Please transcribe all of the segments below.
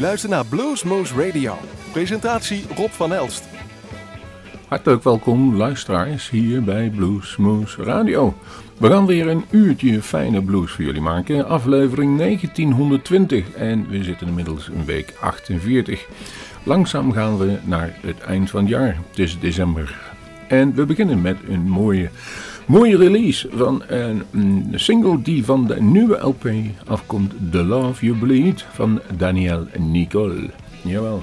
luistert naar Bluesmoose Radio. Presentatie Rob van Elst. Hartelijk welkom luisteraars hier bij Bluesmoose Radio. We gaan weer een uurtje fijne blues voor jullie maken. Aflevering 1920 en we zitten inmiddels in week 48. Langzaam gaan we naar het eind van het jaar. Het is december. En we beginnen met een mooie, mooie release van een, een single die van de nieuwe LP afkomt. The Love You Bleed van Daniel Nicole. Jawel.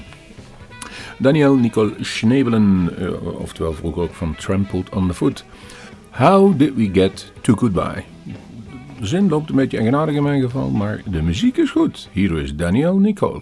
Daniel Nicole Schnebelen, uh, oftewel vroeger ook van Trampled on the Foot. How did we get to goodbye? De zin loopt een beetje eigenaardig in mijn geval, maar de muziek is goed. Hier is Daniel Nicole.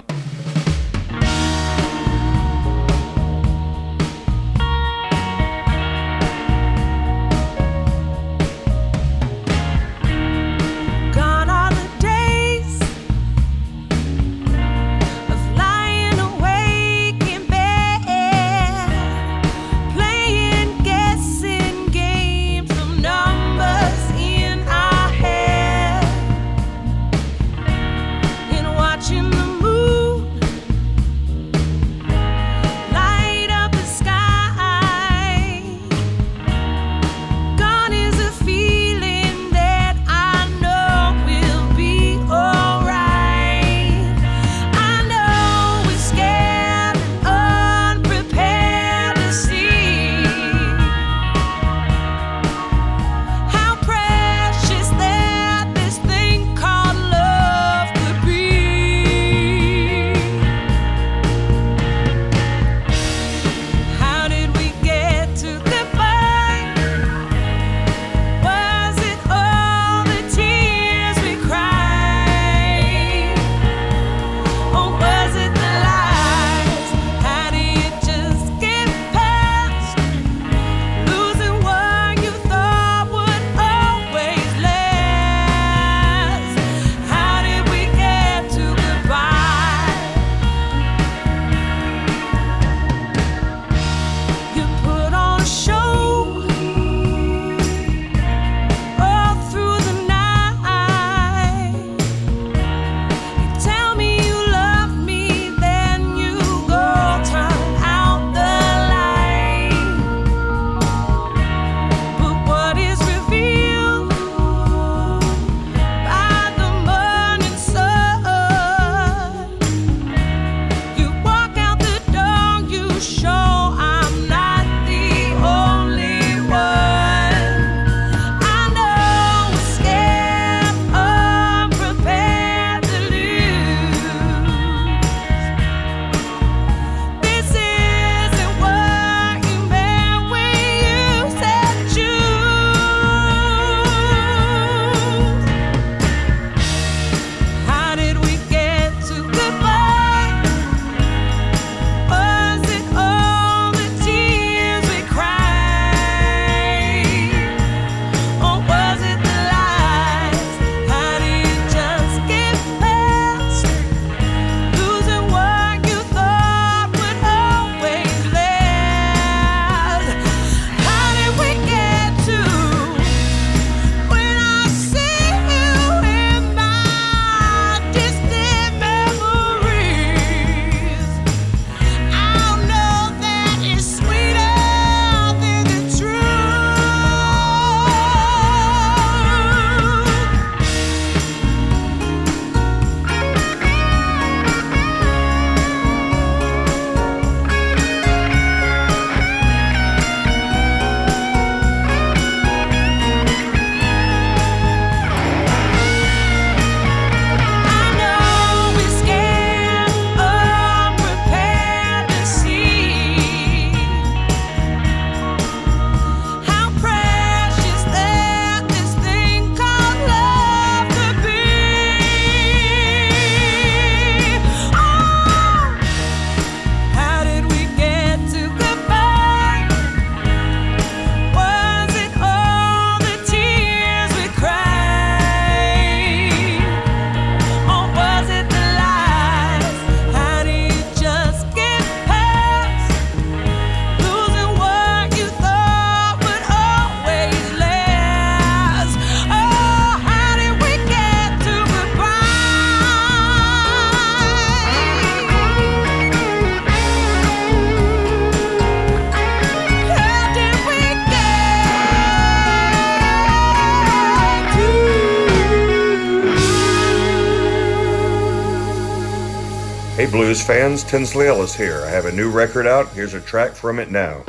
Blues fans, Tinsley Ellis here. I have a new record out. Here's a track from it now.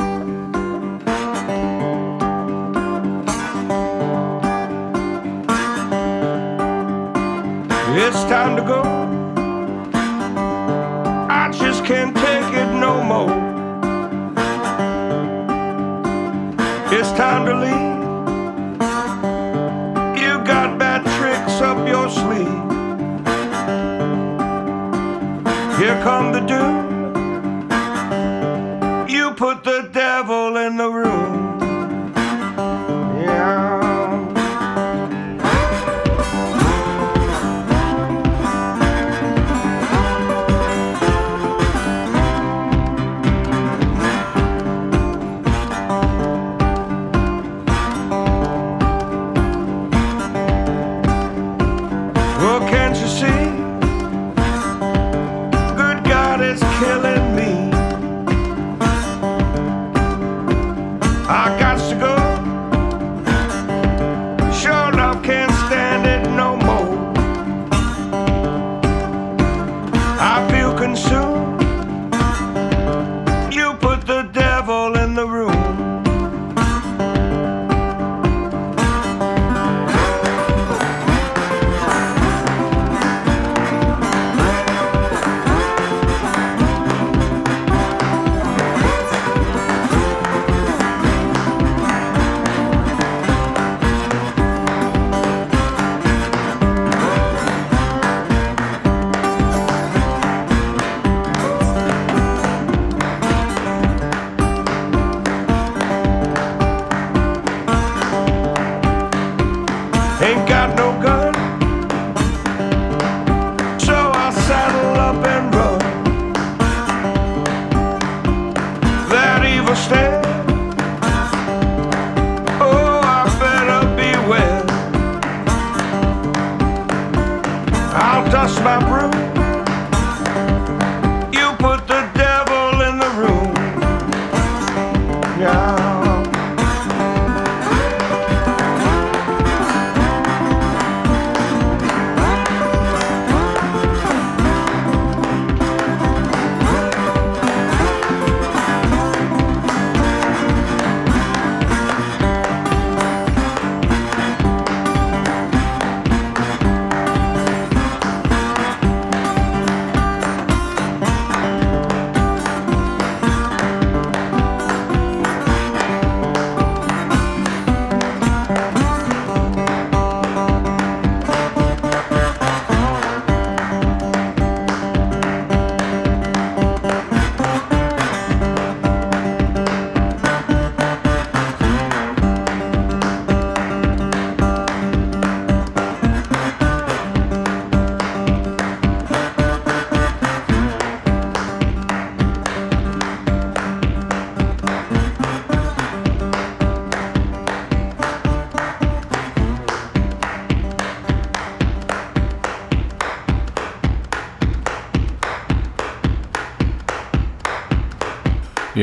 It's time to go. I just can't take it no more. It's time to leave. You got bad tricks up your sleeve. Here come the doom. You put the devil in the room.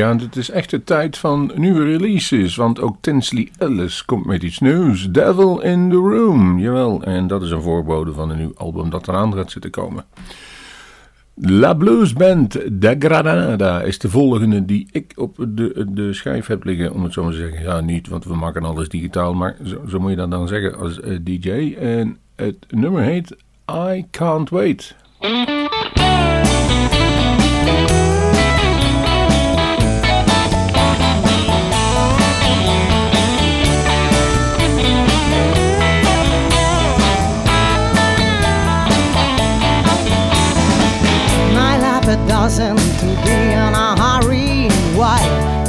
Ja, het is echt de tijd van nieuwe releases, want ook Tinsley Ellis komt met iets nieuws. Devil in the Room, jawel. En dat is een voorbode van een nieuw album dat eraan gaat zitten komen. La Blues Band de Granada is de volgende die ik op de, de schijf heb liggen, om het zo maar te zeggen. Ja, niet, want we maken alles digitaal, maar zo, zo moet je dat dan zeggen als eh, DJ. En het nummer heet I Can't Wait. Doesn't to be in a hurry. Why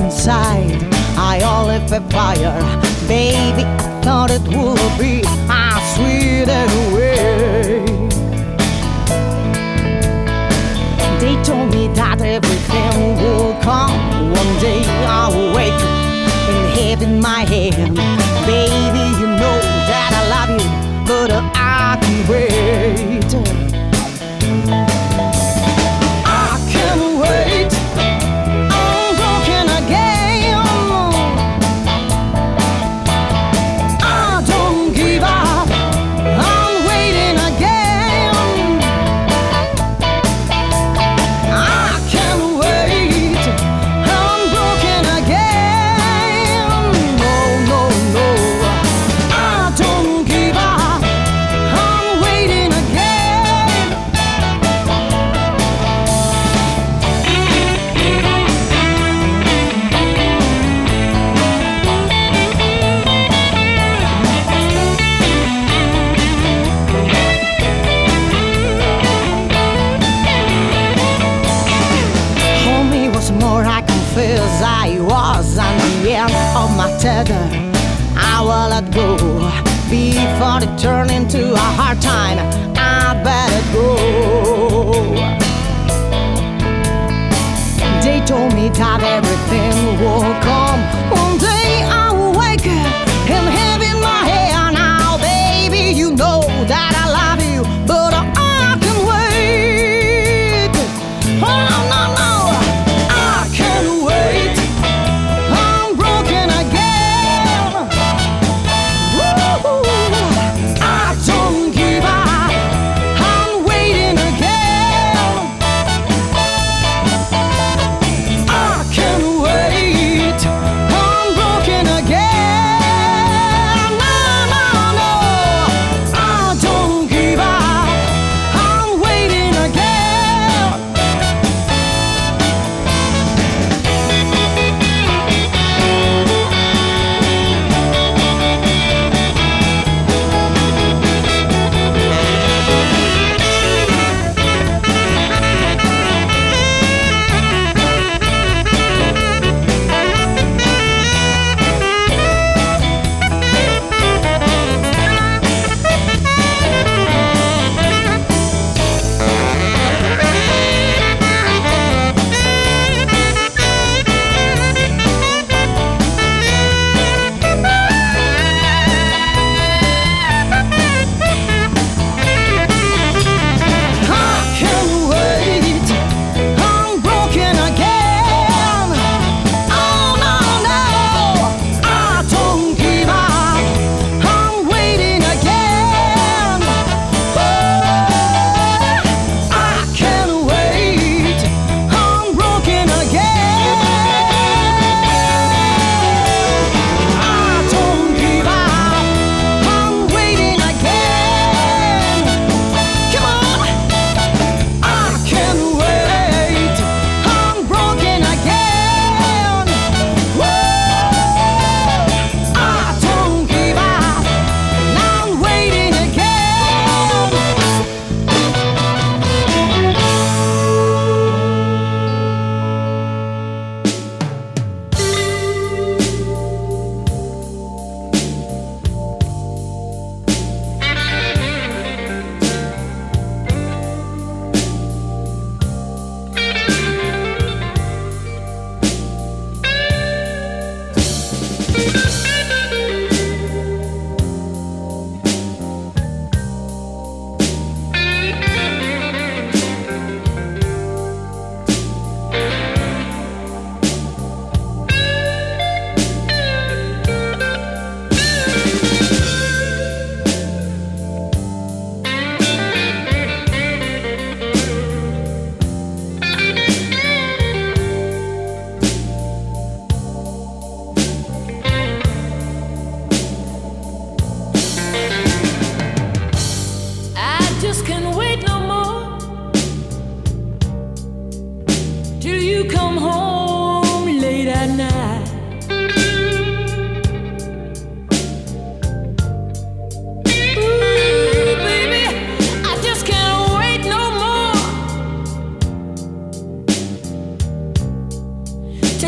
inside I all live a fire, baby. I thought it would be a sweeter way. They told me that everything will come one day. I'll wake in heaven, my hand, baby. While I go before it turn into a hard time? I better go. They told me that everything will come.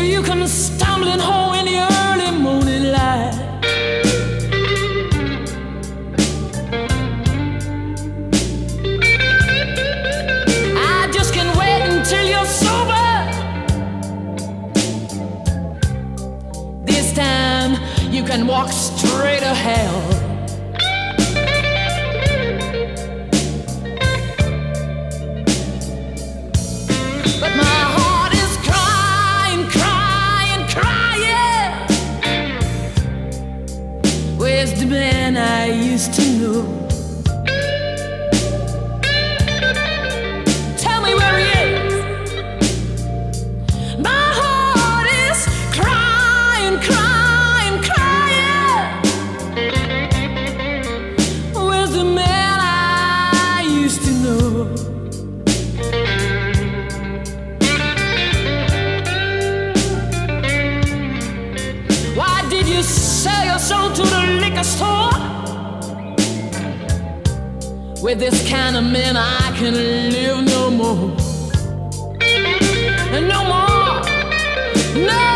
you come stumbling home in the early morning light. I just can't wait until you're sober. This time you can walk straight to hell. is to know. With this kind of man, I can live no more. No more. No.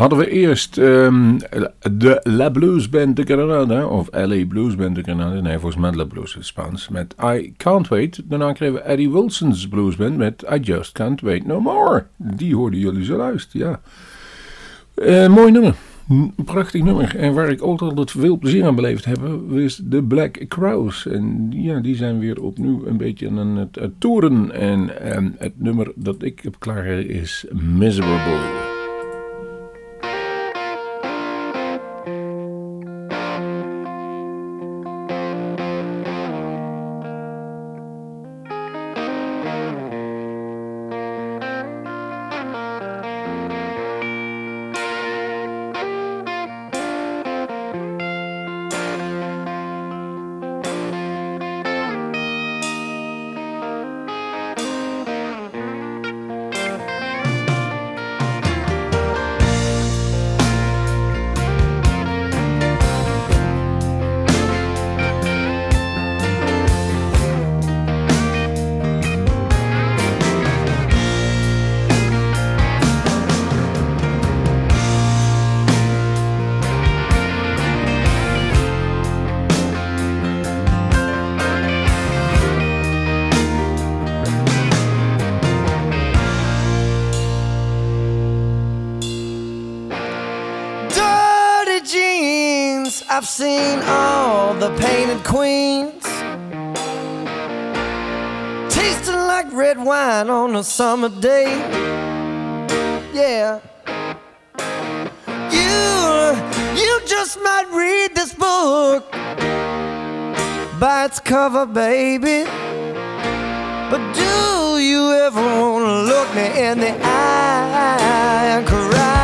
Hadden we eerst ehm, de La Blues Band de Granada, of LA Blues Band de Granada, nee, volgens mij La Blues in Spaans, met I Can't Wait. Daarna kregen we Eddie Wilson's Blues Band met I Just Can't Wait No More. Die hoorden jullie zo luisteren, ja. Eh, mooi nummer. Prachtig nummer. En waar ik ook altijd veel plezier aan beleefd heb, is de Black Crows. En ja, die zijn weer opnieuw een beetje aan het, toeren. En, en het nummer dat ik heb klaar is Miserable. On a summer day. Yeah. You, you just might read this book by its cover, baby. But do you ever want to look me in the eye and cry?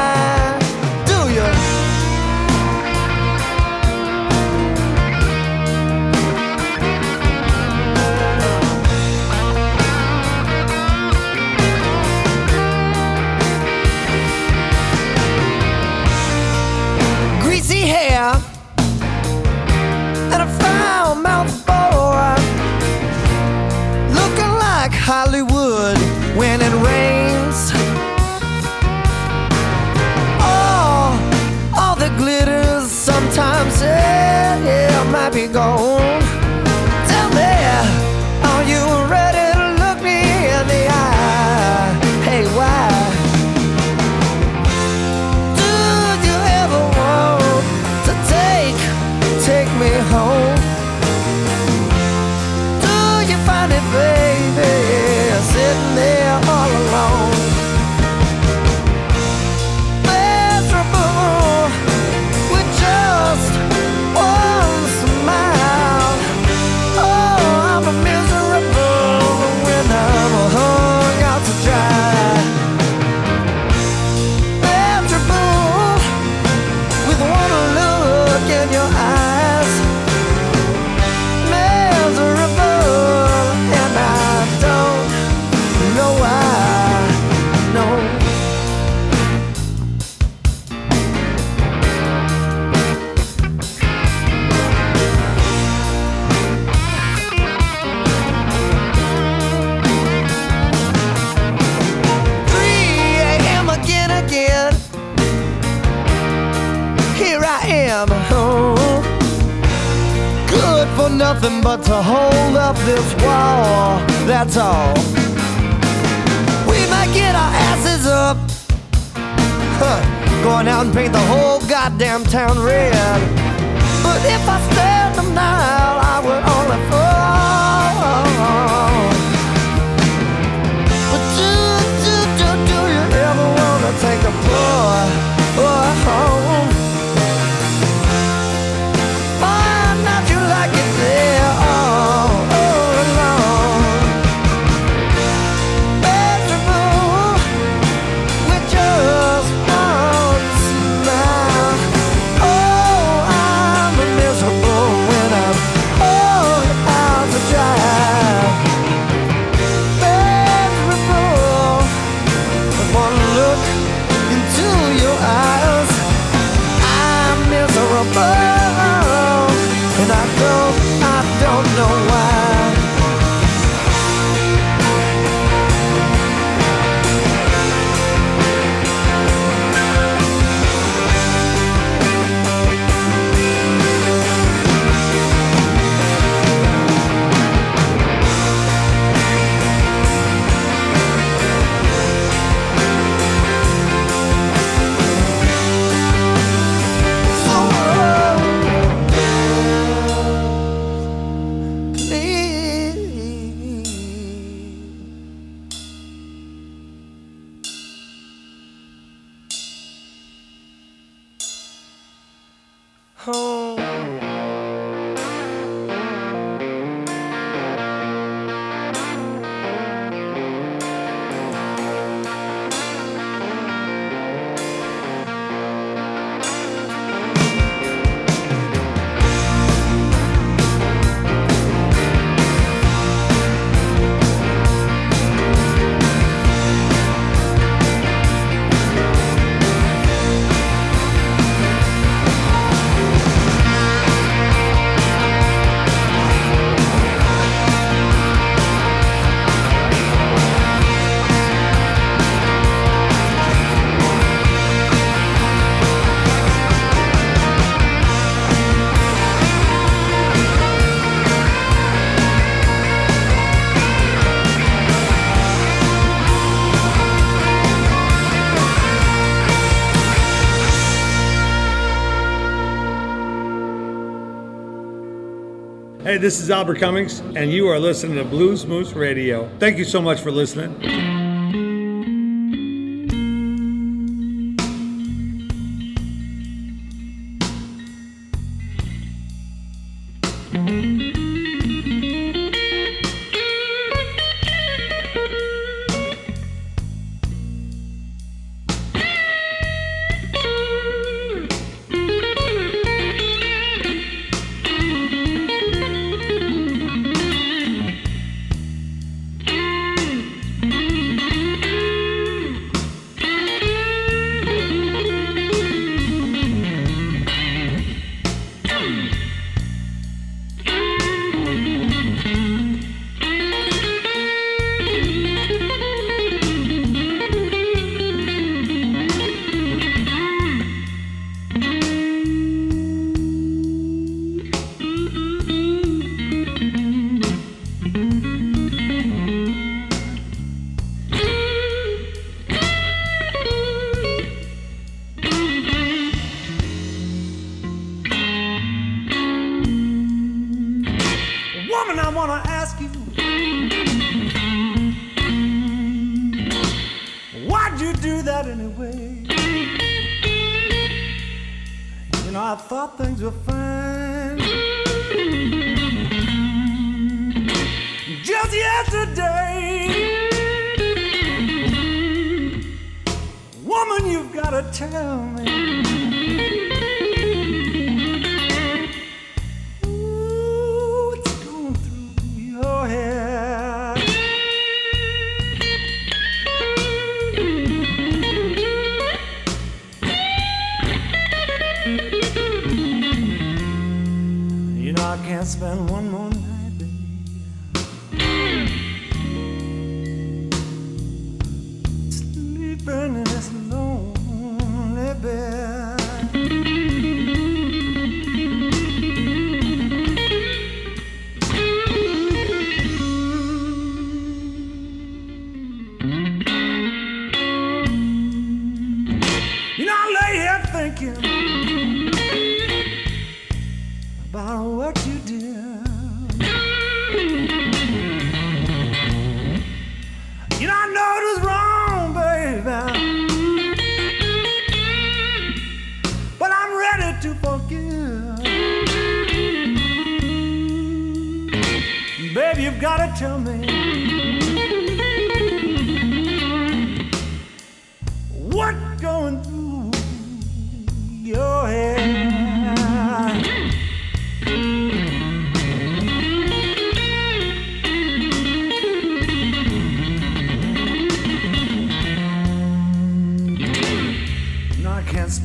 But to hold up this wall. That's all. We might get our asses up, huh, going out and paint the whole goddamn town red. But if I stand a mile, I would only fall. This is Albert Cummings, and you are listening to Blues Moose Radio. Thank you so much for listening. Woman, I wanna ask you. Why'd you do that anyway? You know, I thought things were fine. Just yesterday. Woman, you've gotta tell me.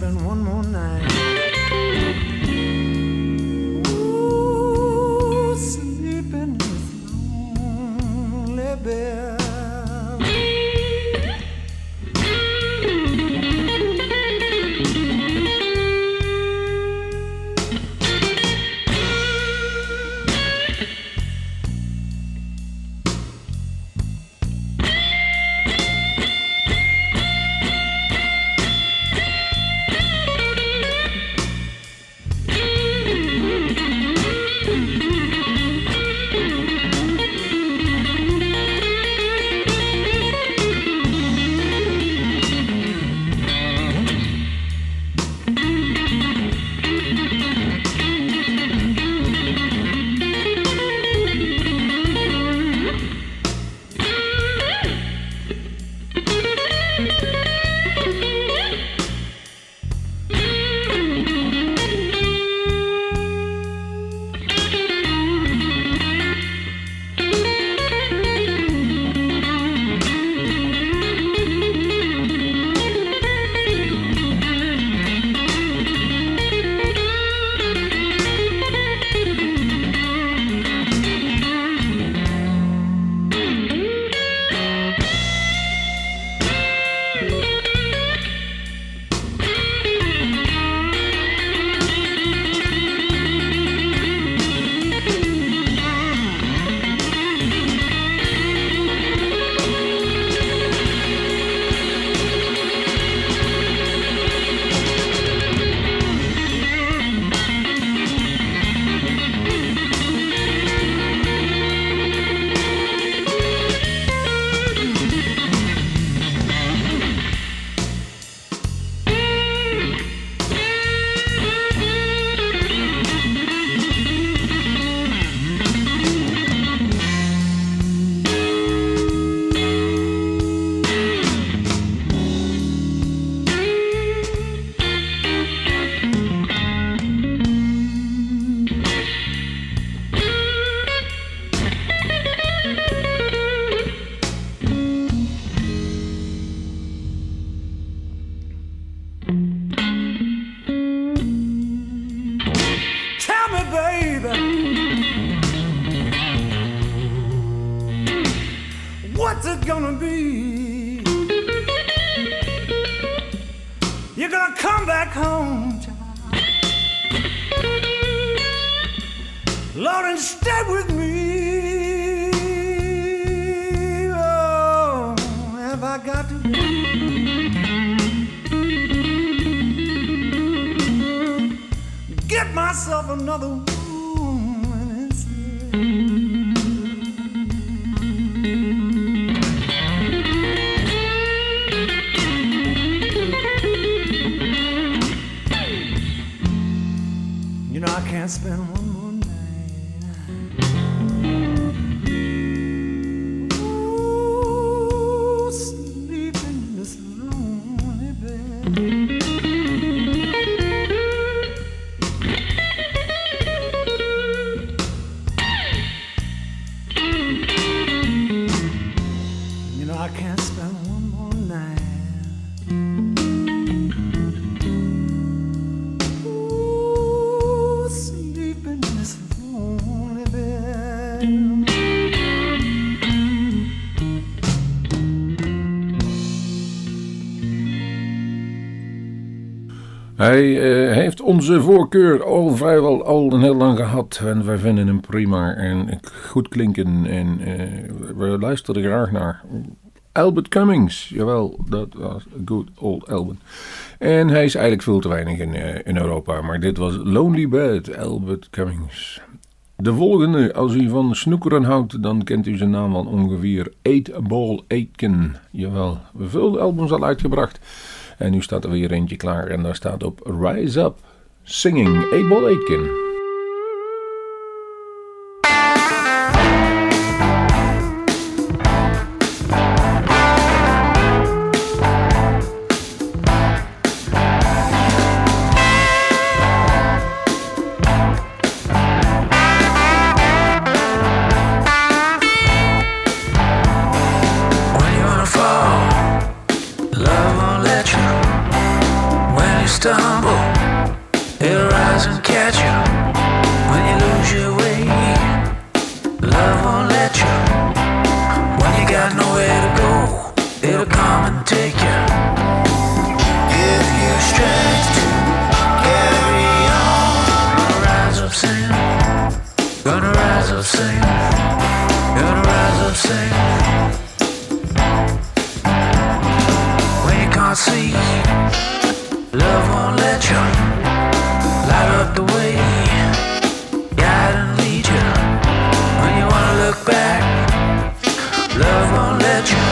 Spend one more night. Mm-hmm. Hij eh, heeft onze voorkeur al vrijwel al een heel lang gehad. En wij vinden hem prima en goed klinken. En eh, we luisteren graag naar. Albert Cummings, jawel, dat was good old Albert. En hij is eigenlijk veel te weinig in, eh, in Europa. Maar dit was Lonely Bed, Albert Cummings. De volgende, als u van snoekeren houdt, dan kent u zijn naam al ongeveer. Eight Ball Aitken. Jawel, veel albums al uitgebracht. En nu staat er weer eentje klaar en daar staat op Rise Up Singing Ball Aitken. Up singing. Gonna rise up singing. when you can't see. Love won't let you light up the way, guide and lead you. When you wanna look back, love won't let you,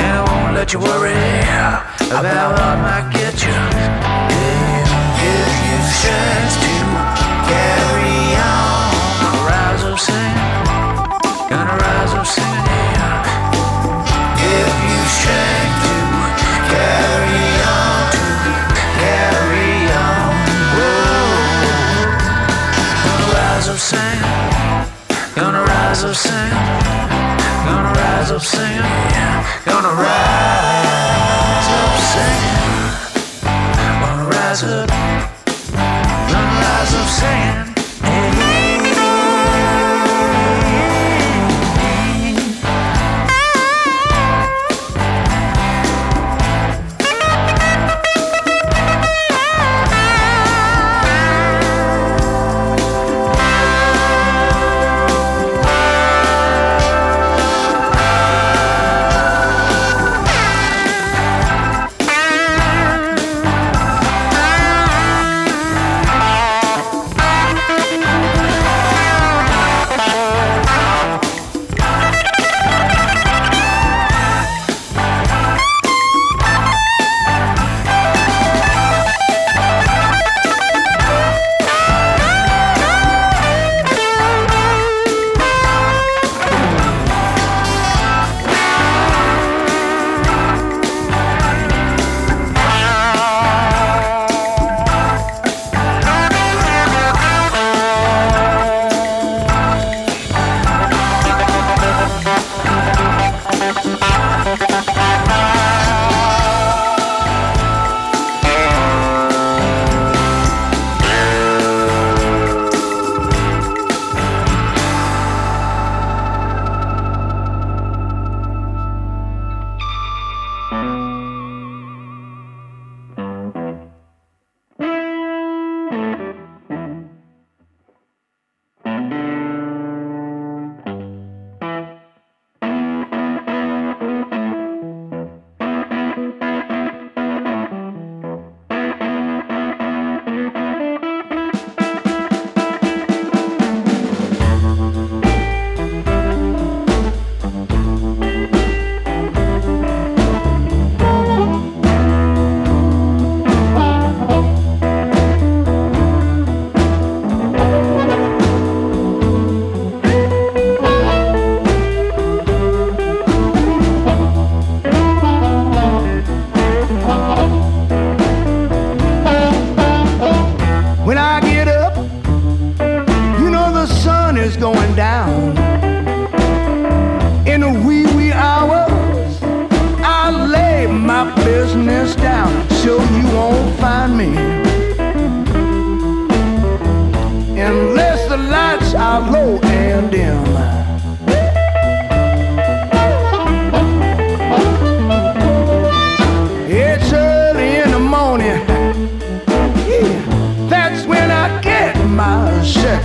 and it won't let you worry about what might get you. Give you strength gonna rise up singing. You to carry on, to carry on. Whoa. Gonna rise up singing, gonna rise up singing, gonna rise up singing, gonna rise up, gonna rise up singing.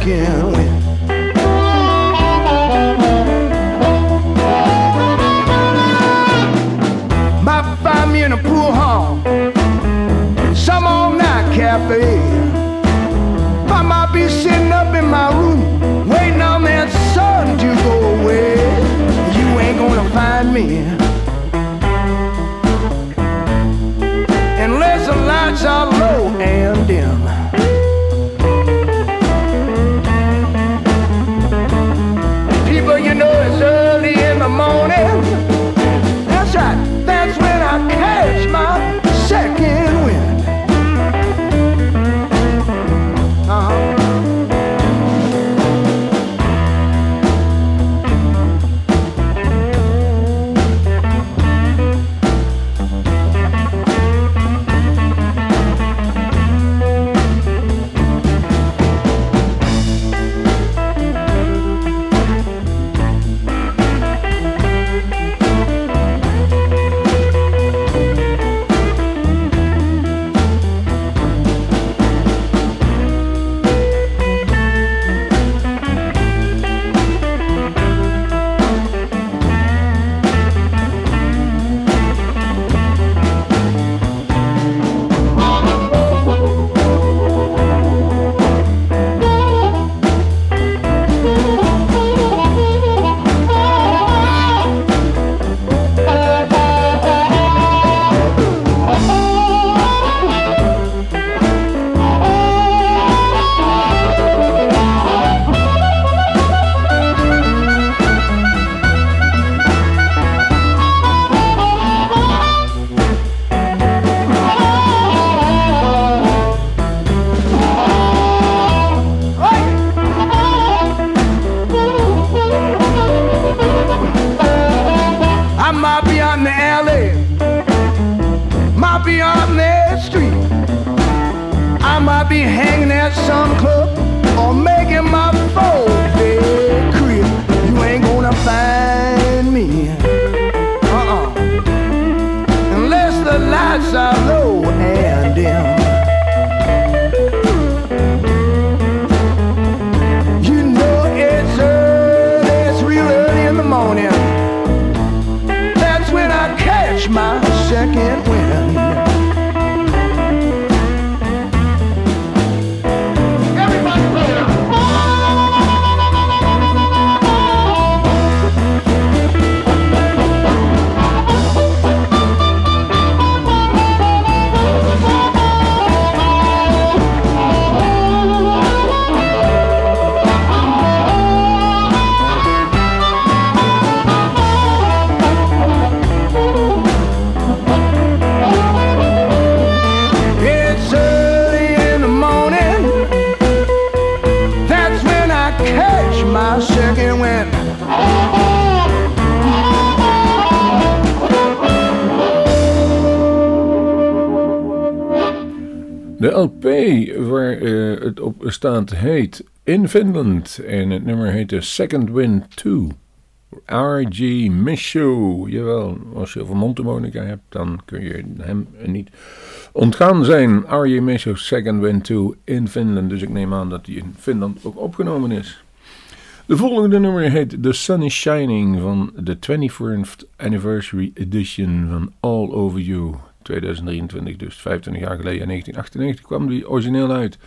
again. Staat heet In Finland en het nummer heet The Second Wind 2. R.G. Michaud. Jawel, als je over mondharmonica hebt, dan kun je hem niet ontgaan zijn. R.G. Michaud, Second Wind 2 in Finland. Dus ik neem aan dat die in Finland ook opgenomen is. De volgende nummer heet The Sun is Shining van de 24th Anniversary Edition van All Over You. 2023, dus 25 jaar geleden, in 1998 kwam die origineel uit.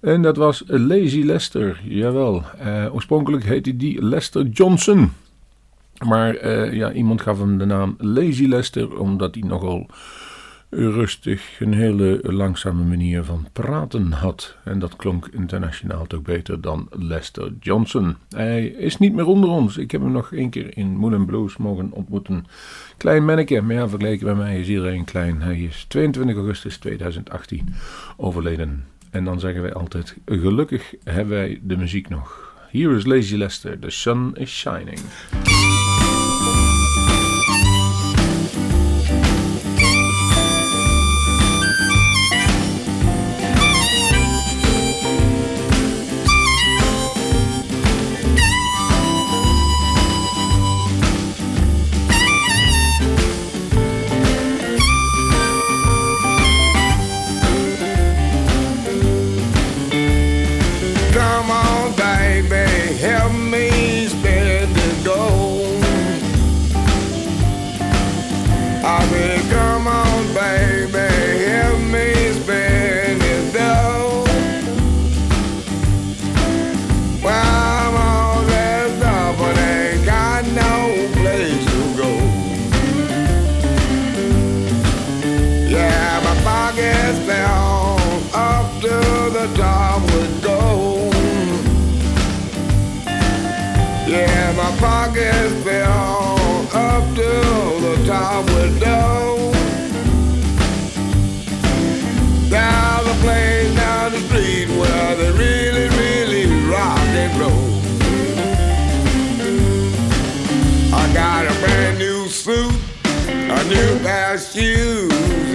En dat was Lazy Lester, jawel. Eh, oorspronkelijk heette die Lester Johnson. Maar eh, ja, iemand gaf hem de naam Lazy Lester, omdat hij nogal rustig een hele langzame manier van praten had. En dat klonk internationaal toch beter dan Lester Johnson. Hij is niet meer onder ons. Ik heb hem nog één keer in Moulin Blues mogen ontmoeten. Klein manneke, maar ja, vergeleken bij mij is iedereen klein. Hij is 22 augustus 2018 overleden. En dan zeggen wij altijd, gelukkig hebben wij de muziek nog. Here is Lazy Lester, The Sun is Shining. new past you.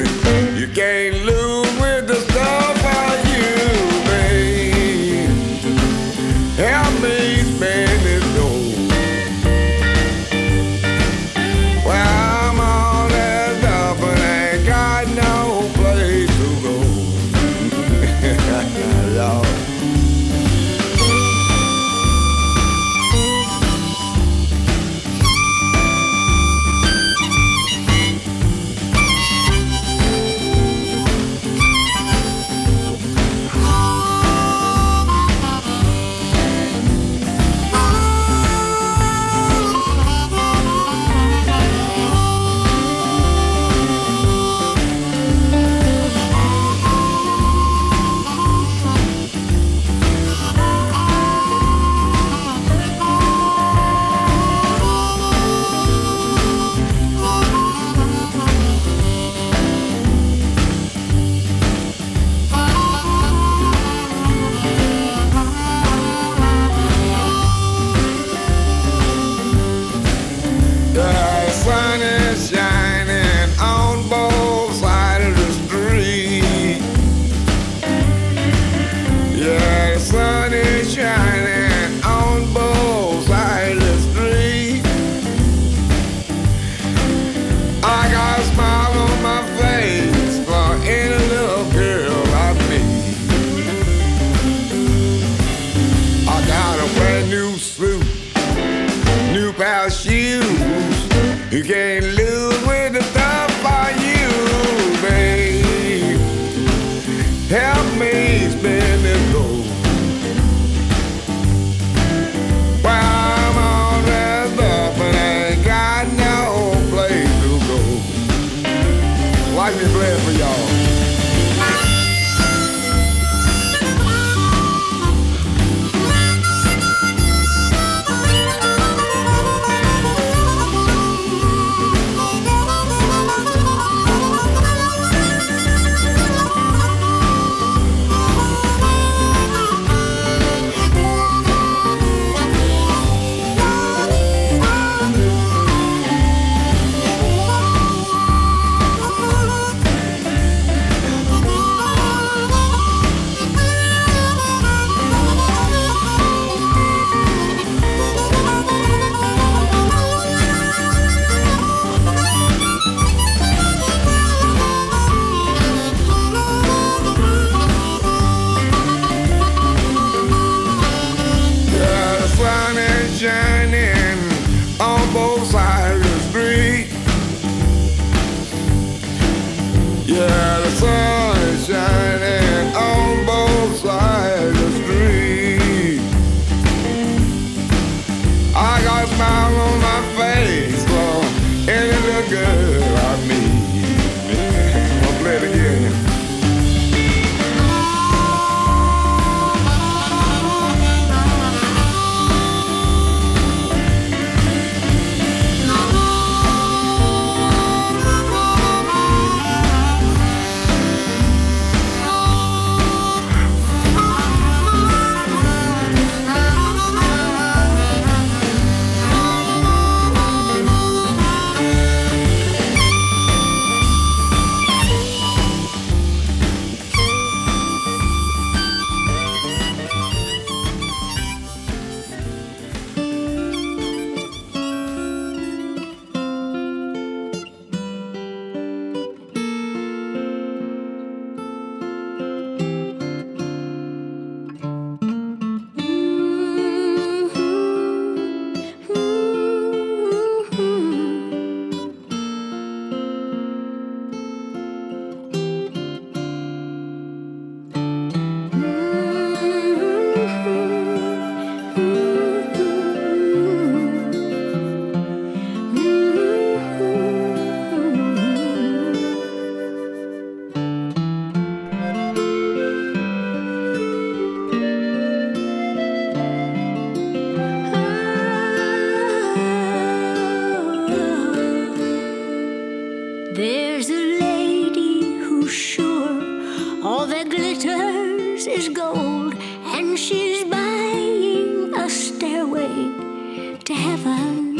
to heaven.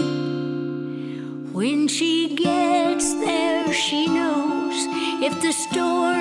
When she gets there, she knows if the storm.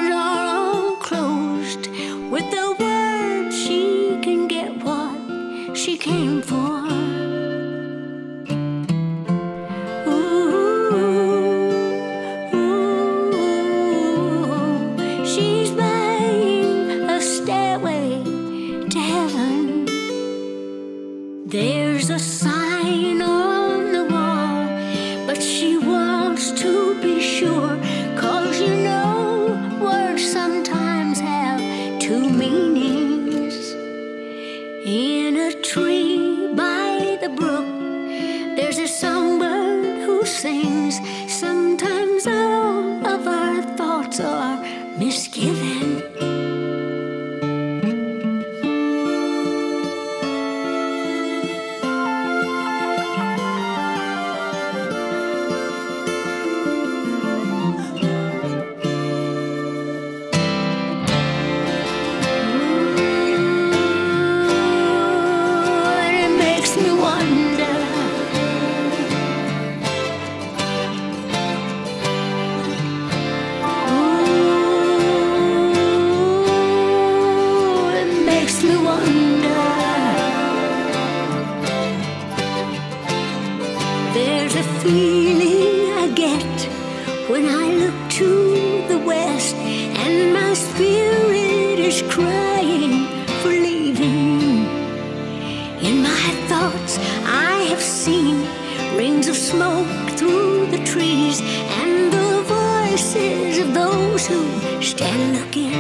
Stand looking.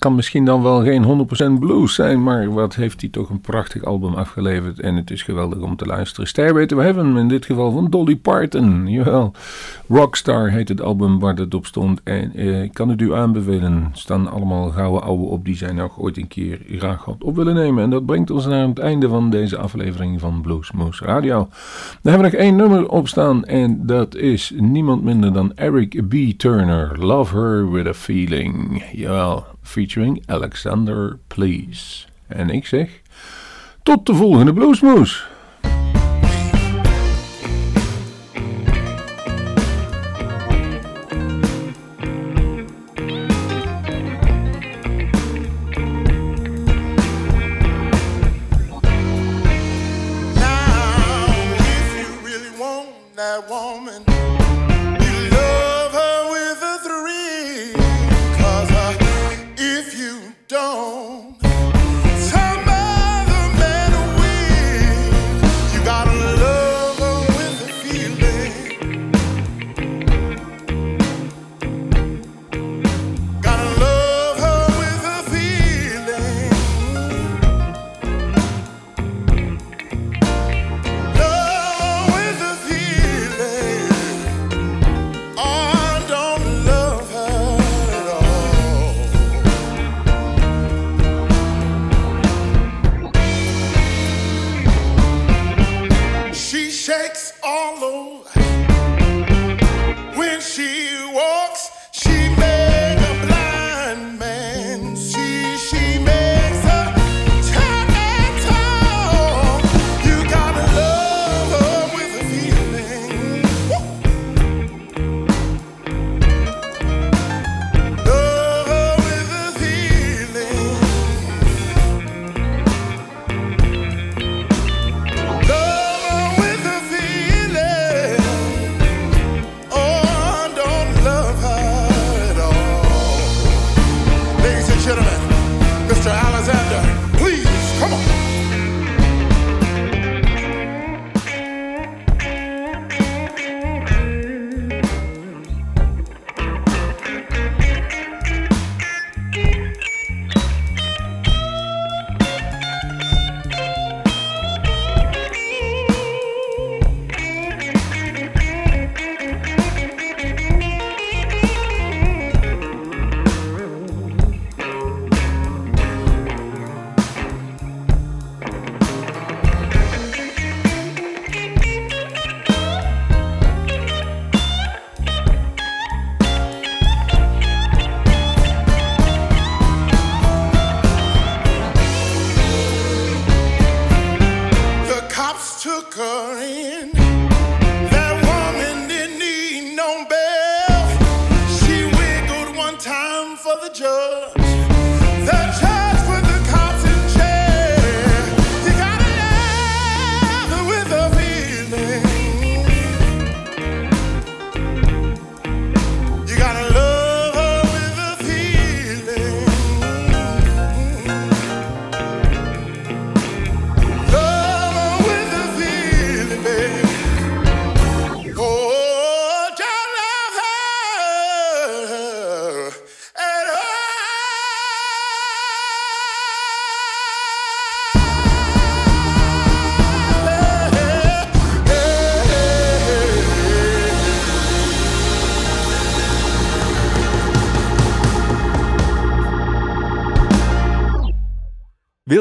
Kan misschien dan wel geen 100% blues zijn, maar wat heeft hij toch een prachtig album afgeleverd en het is geweldig om te luisteren. Stairway to Heaven, in dit geval van Dolly Parton, jawel. Rockstar heet het album waar het op stond en eh, ik kan het u aanbevelen. Er staan allemaal gouden ouwe op die zij nog ooit een keer graag had op willen nemen. En dat brengt ons naar het einde van deze aflevering van Blues Moose Radio. Daar hebben we nog één nummer op staan en dat is niemand minder dan Eric B. Turner. Love Her With A Feeling. Jawel, featuring Alexander Please. En ik zeg, tot de volgende Bluesmoes.